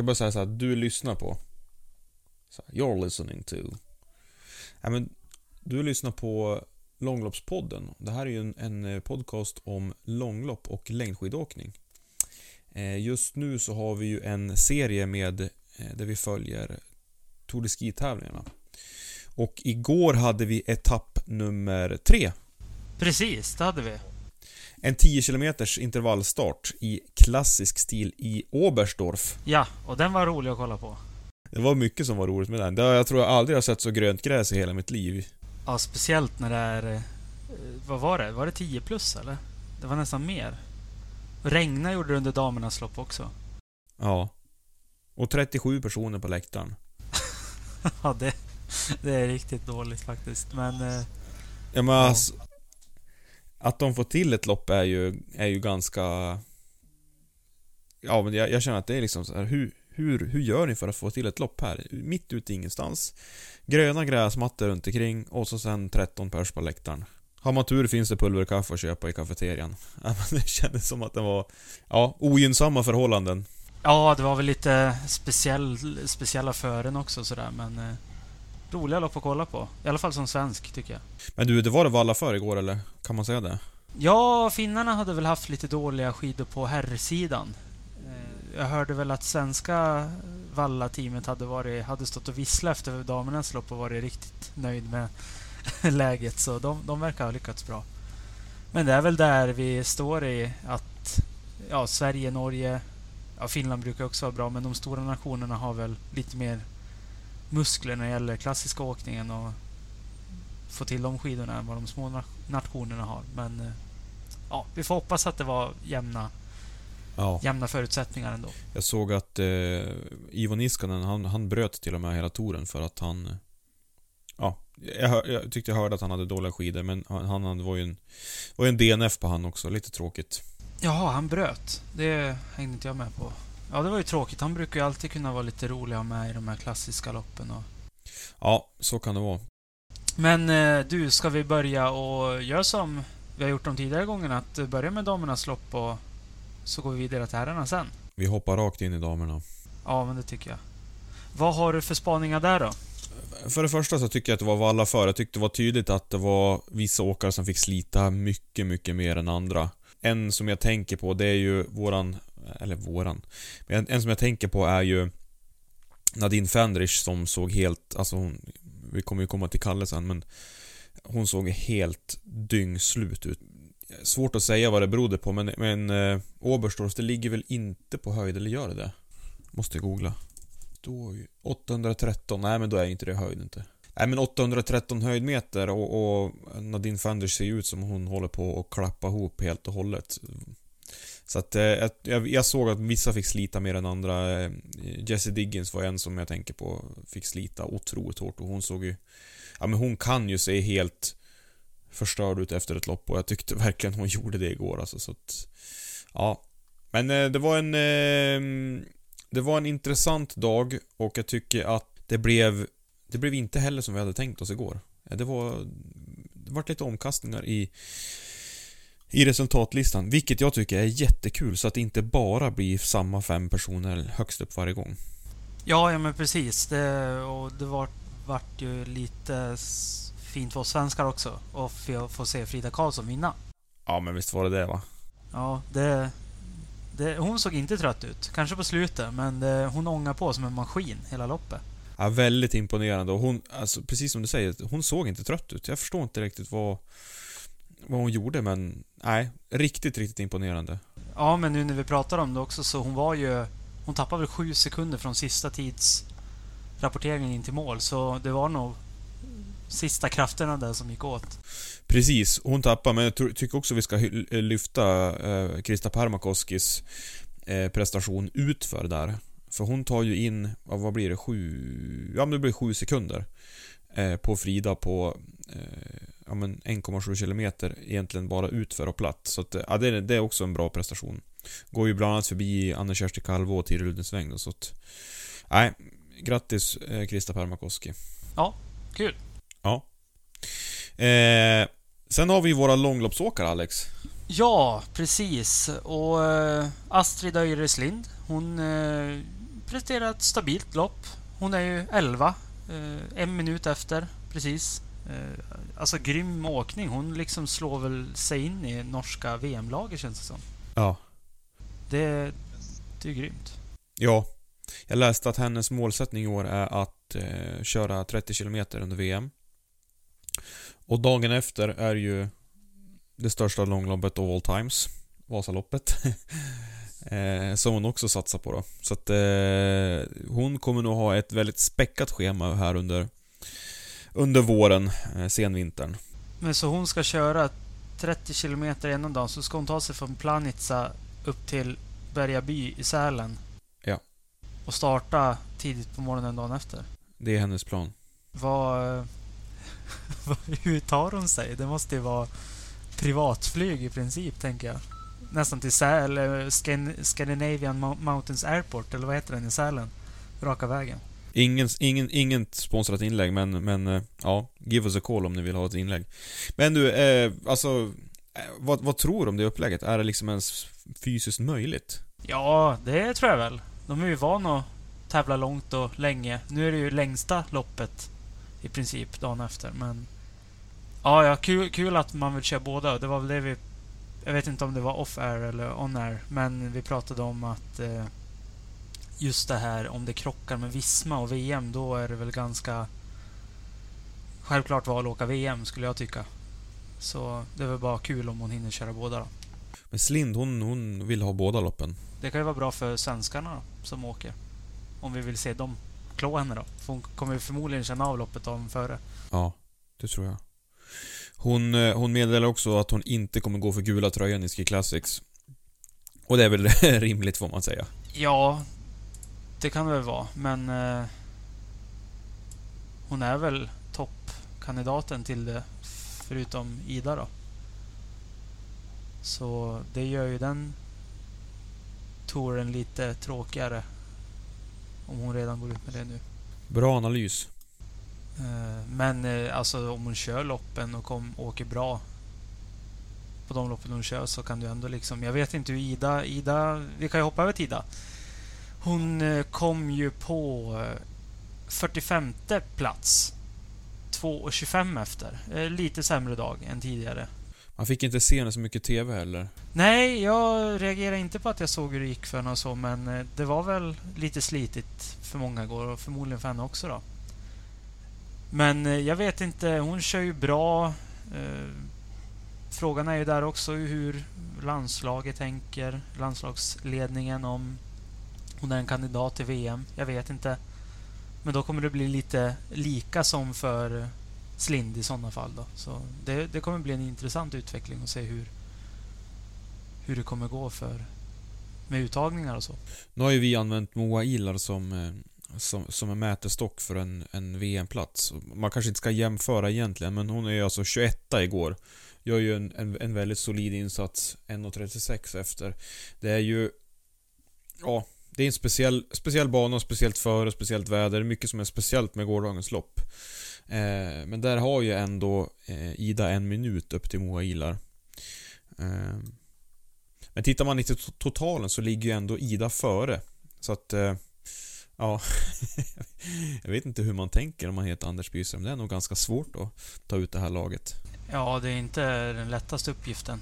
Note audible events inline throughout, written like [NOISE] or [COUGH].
Ska bara säga så här, du lyssnar på. Så här, you're listening to. Ja, men, du lyssnar på Långloppspodden. Det här är ju en, en eh, podcast om långlopp och längdskidåkning. Eh, Just nu så har vi ju en serie med eh, där vi följer Tour de Ski-tävlingarna. Och igår hade vi etapp nummer tre. Precis, det hade vi. En 10 km intervallstart i klassisk stil i Oberstdorf. Ja, och den var rolig att kolla på. Det var mycket som var roligt med den. Det Jag tror jag aldrig har sett så grönt gräs i hela mitt liv. Ja, speciellt när det är... eh, Vad var det? Var det 10 plus eller? Det var nästan mer. Regna gjorde det under damernas lopp också. Ja. Och 37 personer på läktaren. [LAUGHS] Ja, det, det är riktigt dåligt faktiskt. Men... eh, Ja, men Ja. alltså, att de får till ett lopp är ju, är ju ganska... Ja, men jag, jag känner att det är liksom så här, hur, hur, hur gör ni för att få till ett lopp här? Mitt ute i ingenstans. Gröna gräsmattor runt omkring och så sen 13 pers på läktaren. Har man tur finns det pulverkaffe att köpa i kafeterian. [LAUGHS] Det kändes som att det var... Ja, ogynnsamma förhållanden. Ja, det var väl lite speciell, speciella fören också sådär, men... Eh, Roliga lopp att kolla på. I alla fall som svensk, tycker jag. Men du, det var det valla för igår eller? Kan man säga det? Ja, finnarna hade väl haft lite dåliga skidor på herrsidan. Eh, Jag hörde väl att svenska Valla-teamet hade, varit, hade stått och visslat efter damernas lopp och varit riktigt nöjd med [LAUGHS] läget. Så de, de verkar ha lyckats bra. Men det är väl där vi står i att ja, Sverige, Norge, ja, Finland brukar också vara bra, men de stora nationerna har väl lite mer muskler när det gäller klassiska åkningen och få till de skidorna än vad de små na- nationerna har. Men eh, ja, vi får hoppas att det var jämna, Ja. jämna förutsättningar ändå. Jag såg att eh, Ivo Niskanen, han, han bröt till och med hela touren för att han... Ja, jag, jag tyckte jag hörde att han hade dåliga skidor, men han, han hade- var ju en... var ju en DNF på han också, lite tråkigt. Jaha, han bröt. Det hängde inte jag med på. Ja, det var ju tråkigt. Han brukar ju alltid kunna vara lite rolig att ha med i de här klassiska loppen. Och... Ja, så kan det vara. Men eh, du, ska vi börja och göra som vi har gjort de tidigare gångerna? Att eh, börja med damernas lopp och så går vi vidare till herrarna sen? Vi hoppar rakt in i damerna. Ja, men det tycker jag. Vad har du för spaningar där då? För det första så tycker jag att det var valla för. Jag tyckte det var tydligt att det var vissa åkare som fick slita mycket, mycket mer än andra. En som jag tänker på, det är ju våran... Eller våran. Men en, en som jag tänker på är ju Nadine Fendrich som såg helt... Alltså hon... Vi kommer ju komma till Kalle sen, men... Hon såg helt dyngslut ut. Svårt att säga vad det berodde på, men, men eh, Oberstdorf, det ligger väl inte på höjd, eller gör det det? Måste googla. Står ju 813, nej men då är inte det höjd inte. Nej men 813 höjdmeter och, och Nadine Fanders ser ju ut som hon håller på att klappa ihop helt och hållet. Så att eh, jag, jag såg att vissa fick slita mer än andra. Eh, Jesse Jessie Diggins var en som jag tänker på fick slita otroligt hårt och hon såg ju... Ja men hon kan ju se helt förstörd ut efter ett lopp och jag tyckte [LAUGHS] verkligen hon gjorde det igår alltså så att... Ja. Men eh, det var en... Det var en intressant dag och jag tycker att det blev... Det blev inte heller som vi hade tänkt oss igår. Det var... Det vart lite omkastningar i... I resultatlistan, vilket jag tycker är jättekul så att det inte bara blir samma fem personer högst upp varje gång. Ja, ja men precis. Det, och det var, vart ju lite fint för oss svenskar också. Och få, få se Frida Karlsson vinna. Ja, men visst var det det va? Ja, det, det... Hon såg inte trött ut. Kanske på slutet, men det, hon ångar på som en maskin hela loppet. Ja, väldigt imponerande och hon, alltså precis som du säger, hon såg inte trött ut. Jag förstår inte riktigt vad, vad hon gjorde men, nej, riktigt, riktigt imponerande. Ja, men nu när vi pratar om det också så hon var ju... Hon tappade väl sju sekunder från sista tids rapporteringen in till mål. Så det var nog sista krafterna där som gick åt. Precis, hon tappade, men jag tycker också vi ska lyfta eh, Krista Parmakoskis eh, prestation utför där. För hon tar ju in, ja, vad blir det, sju... Ja men det blir sju sekunder. Eh, på Frida på eh, ja, men 1,7 kilometer egentligen bara utför och platt. Så att, ja, det, är, det är också en bra prestation. Går ju bland annat förbi Anna-Kersti Kalvo och Tiril Rudensväng då, så att... Nej, grattis eh, Krista Parmakoski. Kul! Ja. Eh, sen har vi våra långloppsåkare Alex. Ja, precis. Och eh, Astrid Öjereslind, hon eh, presterar ett stabilt lopp. Hon är ju 11, eh, en minut efter, precis. Eh, alltså grym åkning. Hon liksom slår väl sig in i norska VM-laget känns det som. Ja. Det, det är grymt. Ja. Jag läste att hennes målsättning i år är att eh, köra 30 km under VM. Och dagen efter är ju det största långloppet of all times. Vasaloppet. [LAUGHS] eh, som hon också satsar på då. Så att eh, hon kommer nog ha ett väldigt späckat schema här under under våren, eh, senvintern. Men så hon ska köra 30 kilometer ena dagen, så ska hon ta sig från Planitza upp till Bergaby i Sälen. Ja. Och starta tidigt på morgonen dagen efter. Det är hennes plan. Vad... [LAUGHS] vad- Hur tar hon sig? Det måste ju vara privatflyg i princip, tänker jag. Nästan till eller Scan- Scandinavian Mou- Mountains Airport, eller vad heter den i Sälen? Raka vägen. Ingen, ingen, inget sponsrat inlägg men, men eh, ja, give us a call om ni vill ha ett inlägg. Men du, eh, alltså, eh, vad, vad tror du om det upplägget? Är det liksom ens fysiskt möjligt? Ja, det tror jag väl. De är ju vana att tävla långt och länge. Nu är det ju längsta loppet i princip dagen efter, men... Ja, ja kul, kul att man vill köra båda. Det var väl det vi... Jag vet inte om det var off-air eller on-air, men vi pratade om att eh, just det här om det krockar med Visma och VM, då är det väl ganska självklart val att åka VM, skulle jag tycka. Så det är väl bara kul om hon hinner köra båda då. Men Slind, hon, hon vill ha båda loppen. Det kan ju vara bra för svenskarna då, som åker. Om vi vill se dem klå henne då. För hon kommer ju förmodligen känna av loppet dagen före. Ja, det tror jag. Hon, eh, hon meddelar också att hon inte kommer gå för gula tröjan i Ski Classics. Och det är väl [LAUGHS] rimligt får man säga. Ja, det kan det väl vara. Men eh, hon är väl toppkandidaten till det, förutom Ida då. Så det gör ju den touren lite tråkigare. Om hon redan går ut med det nu. Bra analys. Eh, Men eh, alltså om hon kör loppen och kom, åker bra på de loppen hon kör så kan du ändå liksom... Jag vet inte hur Ida... Ida vi kan ju hoppa över till Ida. Hon eh, kom ju på eh, 45 plats. 2.25 efter. Lite sämre dag än tidigare. Man fick inte se henne så mycket TV heller. Nej, jag reagerar inte på att jag såg hur det gick för henne och så, men det var väl lite slitigt för många igår och förmodligen för henne också då. Men eh, jag vet inte, hon kör ju bra. Eh, frågan är ju där också hur landslaget tänker, landslagsledningen om hon är en kandidat till VM. Jag vet inte. Men då kommer det bli lite lika som för eh, Slind i sådana fall då. Så det, det kommer bli en intressant utveckling att se hur, hur det kommer gå för med uttagningar och så. Nu har ju vi använt Moa Ilar som, som, som en mätestock för en, en VM-plats. Man kanske inte ska jämföra egentligen, men hon är ju alltså 21 igår. Gör ju en, en, en väldigt solid insats, 1.36 efter. Det är ju ja, det är en speciell, speciell bana, speciellt före, speciellt väder. Mycket som är speciellt med gårdagens lopp. Eh, men där har ju ändå eh, Ida en minut upp till Moa Ilar. Eh, men tittar man i totalen så ligger ju ändå Ida före. Så att... Eh, Ja... [LAUGHS] jag vet inte hur man tänker om man heter Anders Byström. Det är nog ganska svårt att ta ut det här laget. Ja, det är inte den lättaste uppgiften.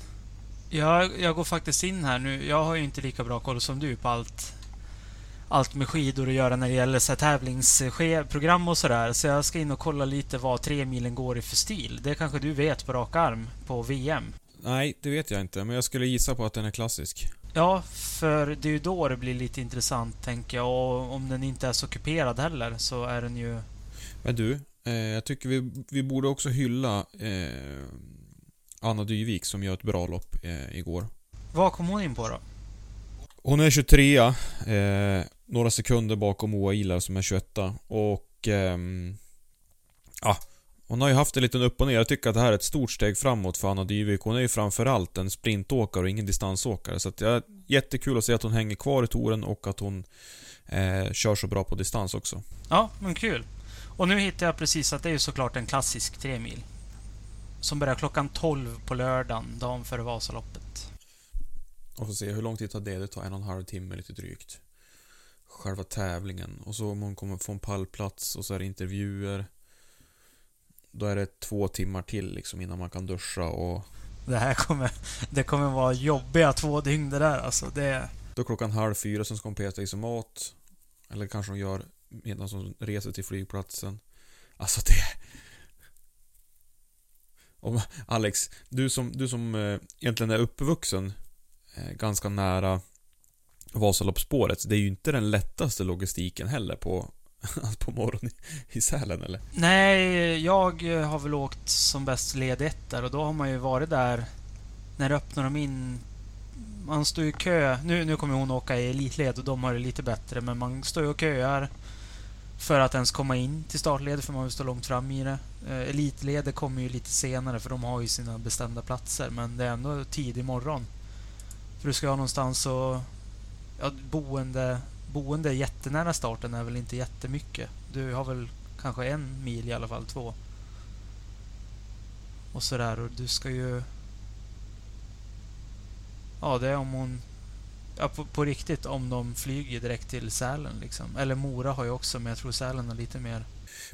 Jag, jag går faktiskt in här nu. Jag har ju inte lika bra koll som du på allt allt med skidor att göra när det gäller så tävlingsprogram och sådär. Så jag ska in och kolla lite vad tre milen går i för stil. Det kanske du vet på rak arm på VM? Nej, det vet jag inte. Men jag skulle gissa på att den är klassisk. Ja, för det är ju då det blir lite intressant, tänker jag. Och om den inte är så kuperad heller, så är den ju... Men du, eh, jag tycker vi, vi borde också hylla eh, Anna Dyvik som gör ett bra lopp eh, igår. Vad kom hon in på då? Hon är 23 eh, några sekunder bakom Moa Ilar som är 21 och... Eh, ja, hon har ju haft en liten upp och ner. Jag tycker att det här är ett stort steg framåt för Anna Dyvik. Hon är ju framförallt en sprintåkare och ingen distansåkare. Så att det är jättekul att se att hon hänger kvar i touren och att hon eh, kör så bra på distans också. Ja, men kul. Och nu hittar jag precis att det är ju såklart en klassisk 3 mil. Som börjar klockan 12 på lördagen, dagen före Vasaloppet. Och så se hur lång tid tar det? Det tar en och en halv timme lite drygt. Själva tävlingen. Och så om hon kommer få en pallplats och så är det intervjuer. Då är det två timmar till liksom innan man kan duscha och... Det här kommer... Det kommer vara jobbiga två dygn det där alltså. Det... Då klockan halv fyra så ska hon peta i sig mat. Eller kanske hon gör medan hon reser till flygplatsen. Alltså det... Om, Alex, du som, du som eh, egentligen är uppvuxen eh, ganska nära Vasaloppsspåret. Det är ju inte den lättaste logistiken heller på, [LAUGHS] på morgonen i Sälen eller? Nej, jag har väl åkt som bäst led ett där och då har man ju varit där när öppnar de in man står i kö. Nu, nu kommer hon åka i elitled och de har det lite bättre men man står ju och köar för att ens komma in till startled för man vill stå långt fram i det. Eh, elitledet kommer ju lite senare för de har ju sina bestämda platser men det är ändå tidig morgon. För du ska ha någonstans och... Ja, boende, boende jättenära starten är väl inte jättemycket. Du har väl kanske en mil i alla fall, två. Och sådär och du ska ju... Ja, det är om hon... Ja, på, på riktigt om de flyger direkt till Sälen liksom. Eller Mora har ju också, men jag tror Sälen har lite mer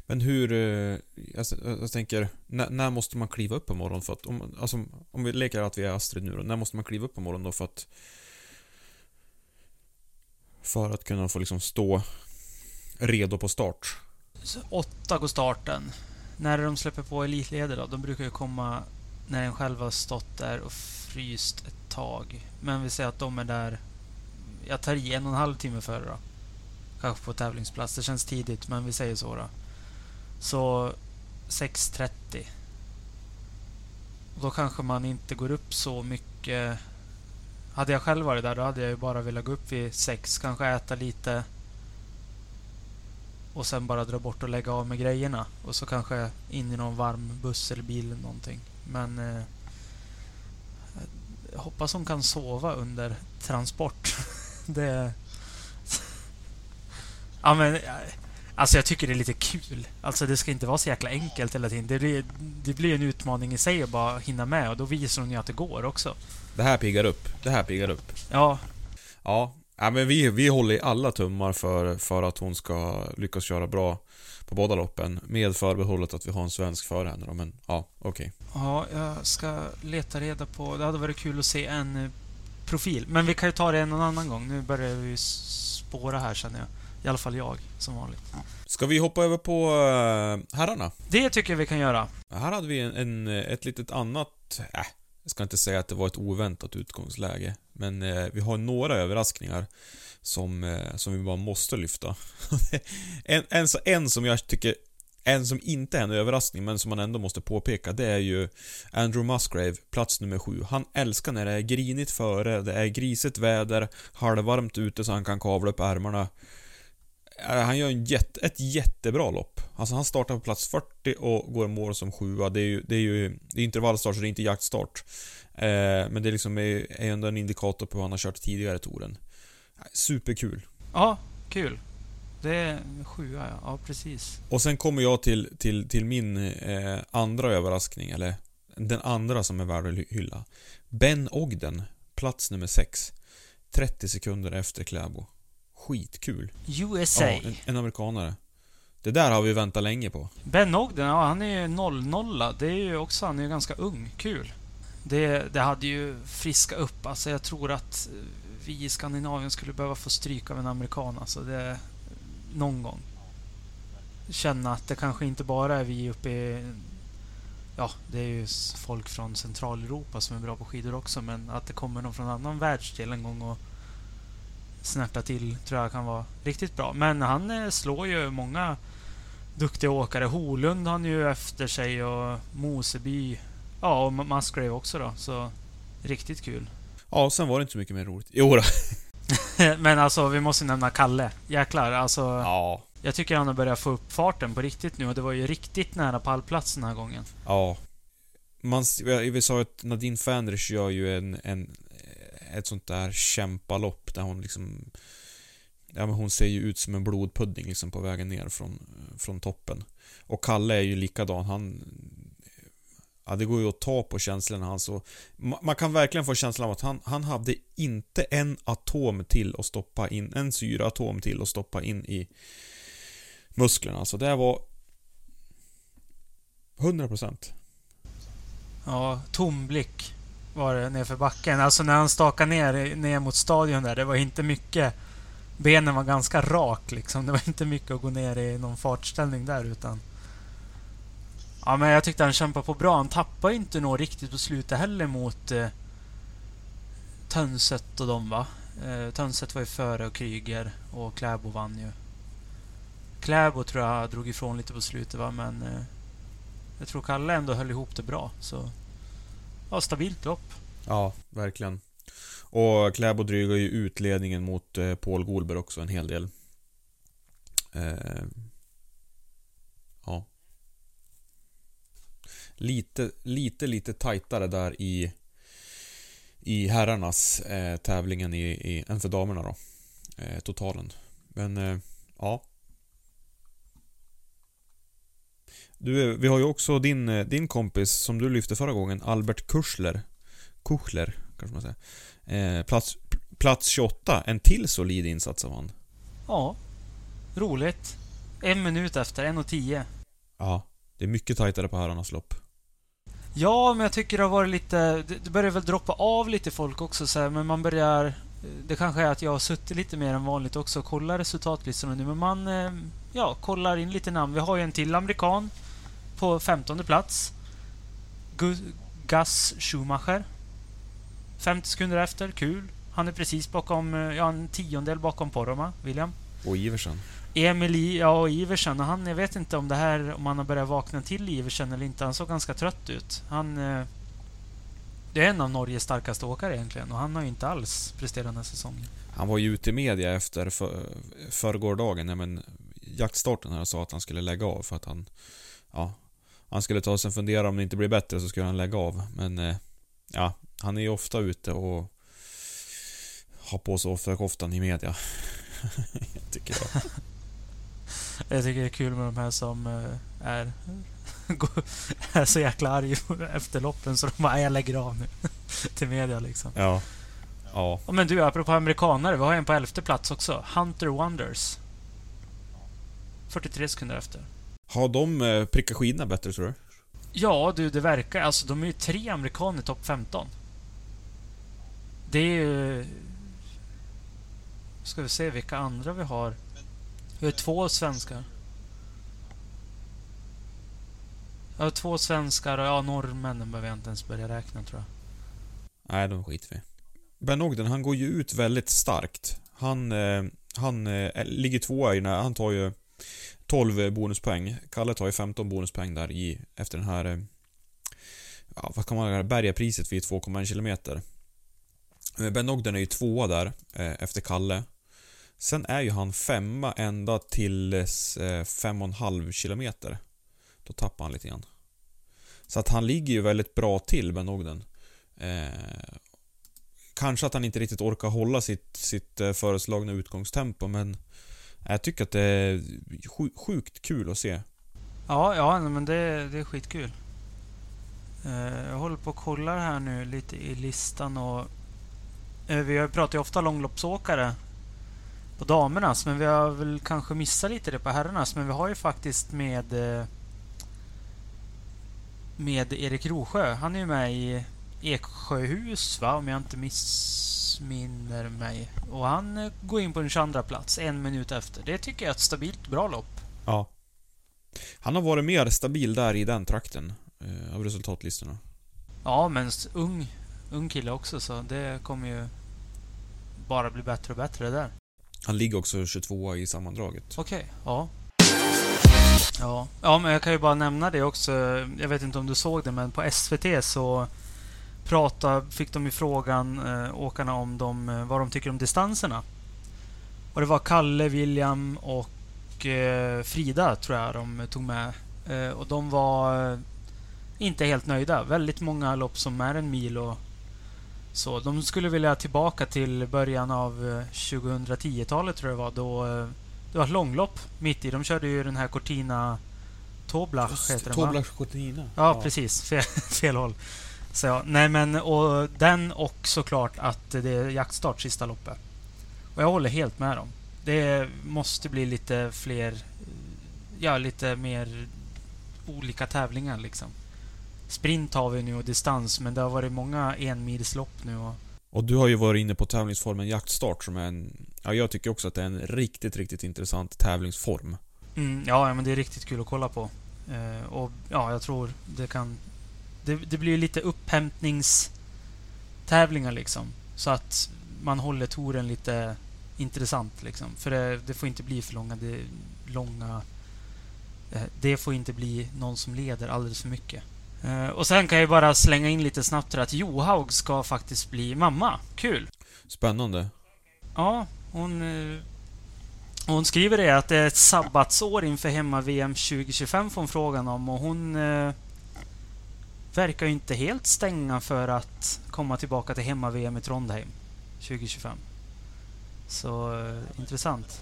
men hur, eh, alltså, jag, jag tänker, när, när, måste man kliva upp på morgonen för att, om, alltså, om vi leker att vi är Astrid nu då, när måste man kliva upp på morgonen då för att för att kunna få liksom stå redo på start? åtta går starten. När de släpper på elitleder då, de brukar ju komma när en själv har stått där och fryst ett tag. Men vi säger att de är där, jag tar i en och en halv timme före då. Kanske på tävlingsplats. Det känns tidigt, men vi säger så då. Så 6.30. Då kanske man inte går upp så mycket. Hade jag själv varit där, då hade jag ju bara velat gå upp vid sex, Kanske äta lite. Och sen bara dra bort och lägga av med grejerna. Och så kanske in i någon varm buss eller bil eller någonting. Men... Eh, jag hoppas hon kan sova under transport. [LAUGHS] det... ja men... Eh, alltså jag tycker det är lite kul. Alltså det ska inte vara så jäkla enkelt hela tiden. Det blir, det blir en utmaning i sig att bara hinna med och då visar hon ju att det går också. Det här piggar upp. Det här piggar upp. Ja. Ja. Ja men vi, vi håller alla tummar för, för att hon ska lyckas köra bra på båda loppen. Med förbehållet att vi har en svensk före henne då, men ja, okej. Okay. Ja, jag ska leta reda på... Det hade varit kul att se en eh, profil. Men vi kan ju ta det en annan gång. Nu börjar vi spåra här känner jag. I alla fall jag, som vanligt. Ska vi hoppa över på uh, herrarna? Det tycker jag vi kan göra. Här hade vi en, en ett litet annat... Äh, jag ska inte säga att det var ett oväntat utgångsläge. Men eh, vi har några överraskningar som, eh, som vi bara måste lyfta. [LAUGHS] en, en, en som jag tycker en som inte är en överraskning, men som man ändå måste påpeka, det är ju Andrew Musgrave, plats nummer sju. Han älskar när det är grinigt före, det är grisigt väder, halvvarmt ute så han kan kavla upp ärmarna. Han gör en jätte, ett jättebra lopp. Alltså han startar på plats 40 och går mål som sjua. Det är ju, det är ju det är intervallstart så det är inte jaktstart. Eh, men det är liksom är, är ändå en indikator på hur han har kört tidigare i touren. Superkul. Ja, kul. Det är sjua, ja. ja precis. Och sen kommer jag till, till, till min eh, andra överraskning, eller den andra som är värd att hylla. Ben Ogden, plats nummer 6. 30 sekunder efter Kläbo. Skitkul. USA. Ja, en, en amerikanare. Det där har vi väntat länge på. Ben Ogden, ja han är ju 00 Det är ju också, han är ju ganska ung. Kul. Det, det hade ju friska upp. Alltså jag tror att vi i Skandinavien skulle behöva få stryk av en amerikan. Alltså det... Någon gång. Känna att det kanske inte bara är vi uppe i... Ja, det är ju folk från Centraleuropa som är bra på skidor också. Men att det kommer någon från annan världsdel en gång och snärta till tror jag kan vara riktigt bra. Men han eh, slår ju många duktiga åkare. Holund han ju efter sig och Moseby. Ja, och Musgrave också då. Så riktigt kul. Ja, sen var det inte så mycket mer roligt. Jo då. [LAUGHS] Men alltså, vi måste nämna Kalle. Jäklar, alltså. Ja. Jag tycker han har börjat få upp farten på riktigt nu och det var ju riktigt nära pallplats den här gången. Ja. Man, vi sa att Nadine Fandrich gör ju en, en, ett sånt där kämpalopp där hon liksom Ja men hon ser ju ut som en blodpudding liksom på vägen ner från, från toppen. Och Kalle är ju likadan. Han... Ja, det går ju att ta på känslorna hans och Man kan verkligen få känslan av att han, han hade inte en atom till att stoppa in, en syraatom till att stoppa in i musklerna. Alltså det var 100% Ja, tom blick var det nerför backen. Alltså när han stakade ner, ner mot stadion där, det var inte mycket benen var ganska rak liksom. Det var inte mycket att gå ner i någon fartställning där utan... Ja men jag tyckte han kämpade på bra. Han tappade inte nog riktigt på slutet heller mot eh, Tönset och dem va. Eh, Tönset var ju före och Kryger och Kläbo vann ju. Kläbo tror jag drog ifrån lite på slutet va men... Eh, jag tror Kalle ändå höll ihop det bra så... Ja, stabilt lopp. Ja, verkligen. Och Kläbo drygar ju utledningen mot eh, Paul Golberg också en hel del. Eh, ja. Lite, lite, lite tajtare där i i herrarnas eh, tävlingen i, i, än för damerna då. Eh, totalen. Men, eh, ja. Du, vi har ju också din, eh, din kompis som du lyfte förra gången, Albert Kuschler. Kuchler, kanske man säger. Eh, plats, plats 28, en till solid insats av han. Ja, roligt. En minut efter, en och tio. Ja, det är mycket tajtare på herrarnas lopp. Ja, men jag tycker det har varit lite... Det börjar väl droppa av lite folk också så här, men man börjar... Det kanske är att jag har suttit lite mer än vanligt också och kollar resultatlistorna nu, men man... Eh, ja, kollar in lite namn. Vi har ju en till amerikan på 15 plats. Gus Schumacher. 50 sekunder efter, kul. Han är precis bakom, eh, ja en tiondel bakom Poromaa, William. Och Iversen. Emil, ja och Iversen. Och han, jag vet inte om det här, om han har börjat vakna till Iversen eller inte. Han såg ganska trött ut. Han... Det är en av Norges starkaste åkare egentligen och han har ju inte alls presterat den här säsongen. Han var ju ute i media efter för, förrgårdagen, ja, men jaktstarten här sa att han skulle lägga av för att han... Ja, han skulle ta sig en fundera om det inte blir bättre så skulle han lägga av. Men eh, ja, han är ju ofta ute och har på sig offerkoftan i media. [LAUGHS] tycker jag. [LAUGHS] jag tycker det är kul med de här som eh, är, [LAUGHS] är så jäkla arg [LAUGHS] efter loppen så de bara, jag lägger av nu. [LAUGHS] Till media liksom. Ja. Ja. Men du, apropå amerikanare. Vi har en på elfte plats också. Hunter Wonders. 43 sekunder efter. Har de eh, prickat skidorna bättre tror du? Ja, du, det verkar. Alltså, de är ju tre amerikaner i topp 15. Det är ju... Ska vi se vilka andra vi har. Vi har två svenskar. Jag har två svenskar och ja, norrmännen behöver jag inte ens börja räkna tror jag. Nej, de skiter vi Ben Ogden, han går ju ut väldigt starkt. Han, eh, han eh, ligger tvåa i den här, han tar ju 12 bonuspoäng. Kalle tar ju 15 bonuspoäng där i, efter den här... Eh, ja, vad kan man kalla Bergapriset vid 2,1 km. Eh, ben Ogden är ju tvåa där, eh, efter Kalle. Sen är ju han femma ända till eh, 5,5 km. Då tappar han lite grann. Så att han ligger ju väldigt bra till, Ben Ogden. Eh, kanske att han inte riktigt orkar hålla sitt, sitt eh, föreslagna utgångstempo men jag tycker att det är sjukt kul att se. Ja, ja men det, det är skitkul. Eh, jag håller på och kollar här nu lite i listan och eh, vi pratar ju ofta långloppsåkare på damernas men vi har väl kanske missat lite det på herrarnas men vi har ju faktiskt med med Erik Rosjö. Han är ju med i Eksjöhus va, om jag inte missminner mig. Och han eh, går in på en 22 plats, en minut efter. Det tycker jag är ett stabilt bra lopp. Ja. Han har varit mer stabil där i den trakten eh, av resultatlistorna. Ja, men ung, ung kille också så det kommer ju bara bli bättre och bättre där. Han ligger också 22 i sammandraget. Okej, okay, ja. Ja. ja, men jag kan ju bara nämna det också. Jag vet inte om du såg det, men på SVT så prata, fick de ju frågan, eh, åkarna, om de, eh, vad de tycker om distanserna. Och det var Kalle, William och eh, Frida, tror jag de tog med. Eh, och de var eh, inte helt nöjda. Väldigt många lopp som är en mil och så. De skulle vilja tillbaka till början av 2010-talet, tror jag det var, då det var ett långlopp mitt i. De körde ju den här Cortina Toblach, heter den Toblach Cortina. Ja, ja, precis. [LAUGHS] Fel, fel håll. Så ja, nej men och den och såklart att det är jaktstart sista loppet. Och jag håller helt med dem. Det måste bli lite fler, ja lite mer olika tävlingar liksom. Sprint har vi nu och distans men det har varit många enmilslopp nu och... Och du har ju varit inne på tävlingsformen jaktstart som är en... Ja, jag tycker också att det är en riktigt, riktigt intressant tävlingsform. Mm, ja, men det är riktigt kul att kolla på. Eh, och ja, jag tror det kan det, det blir lite upphämtningstävlingar liksom. Så att man håller touren lite intressant liksom. För det, det får inte bli för långa... Det, långa eh, det får inte bli någon som leder alldeles för mycket. Eh, och sen kan jag bara slänga in lite snabbt här att Johaug ska faktiskt bli mamma. Kul! Spännande. Ja, hon... Eh, hon skriver det att det är ett sabbatsår inför hemma-VM 2025 får hon frågan om och hon verkar ju inte helt stänga för att komma tillbaka till hemma-VM i Trondheim 2025. Så uh, intressant.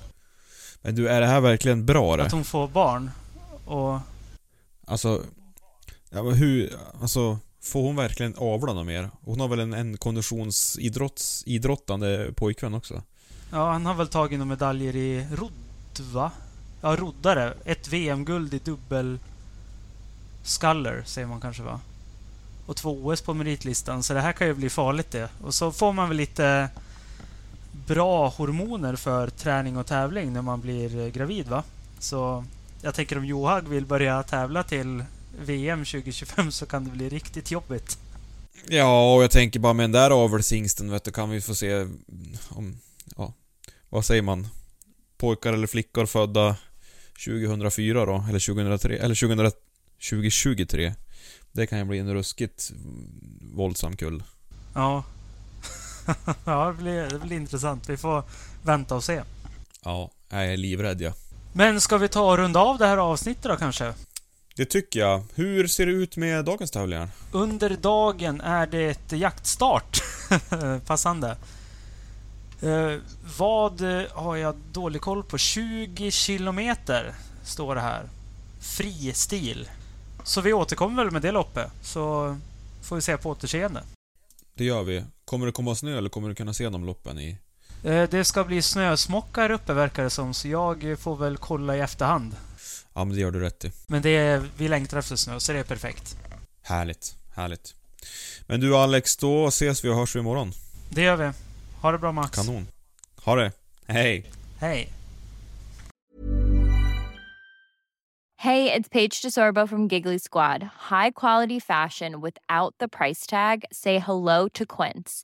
Men du, är det här verkligen bra det? Att hon får barn och... Alltså... Ja, men hur... Alltså... Får hon verkligen avla något mer? Hon har väl en, en konditionsidrottande pojkvän också? Ja, han har väl tagit några medaljer i rodd, va? Ja, roddare. Ett VM-guld i dubbel... Sculler, säger man kanske va? och två OS på meritlistan. Så det här kan ju bli farligt det. Och så får man väl lite bra hormoner för träning och tävling när man blir gravid va? Så jag tänker om Johag vill börja tävla till VM 2025 så kan det bli riktigt jobbigt. Ja, och jag tänker bara med den där avelshingsten vet du, kan vi få se om, ja, vad säger man? Pojkar eller flickor födda 2004 då, eller 2003, eller 2000, 2023. Det kan ju bli en ruskigt våldsam kull. Ja. [LAUGHS] ja, det blir, det blir intressant. Vi får vänta och se. Ja, jag är livrädd ja. Men ska vi ta och runda av det här avsnittet då kanske? Det tycker jag. Hur ser det ut med dagens tävlingar? Under dagen är det jaktstart. [LAUGHS] Passande. Eh, vad har jag dålig koll på? 20 kilometer står det här. Fri stil. Så vi återkommer väl med det loppet, så får vi se på återseende. Det gör vi. Kommer det komma snö eller kommer du kunna se de loppen i... Eh, det ska bli snösmockar uppe verkar det som, så jag får väl kolla i efterhand. Ja, men det gör du rätt i. Men det är, vi längtar efter snö, så det är perfekt. Härligt, härligt. Men du Alex, då ses vi och hörs vi imorgon. Det gör vi. Ha det bra Max. Kanon. Ha det. Hej. Hej. Hey, it's Paige DeSorbo from Giggly Squad. High quality fashion without the price tag. Say hello to Quince.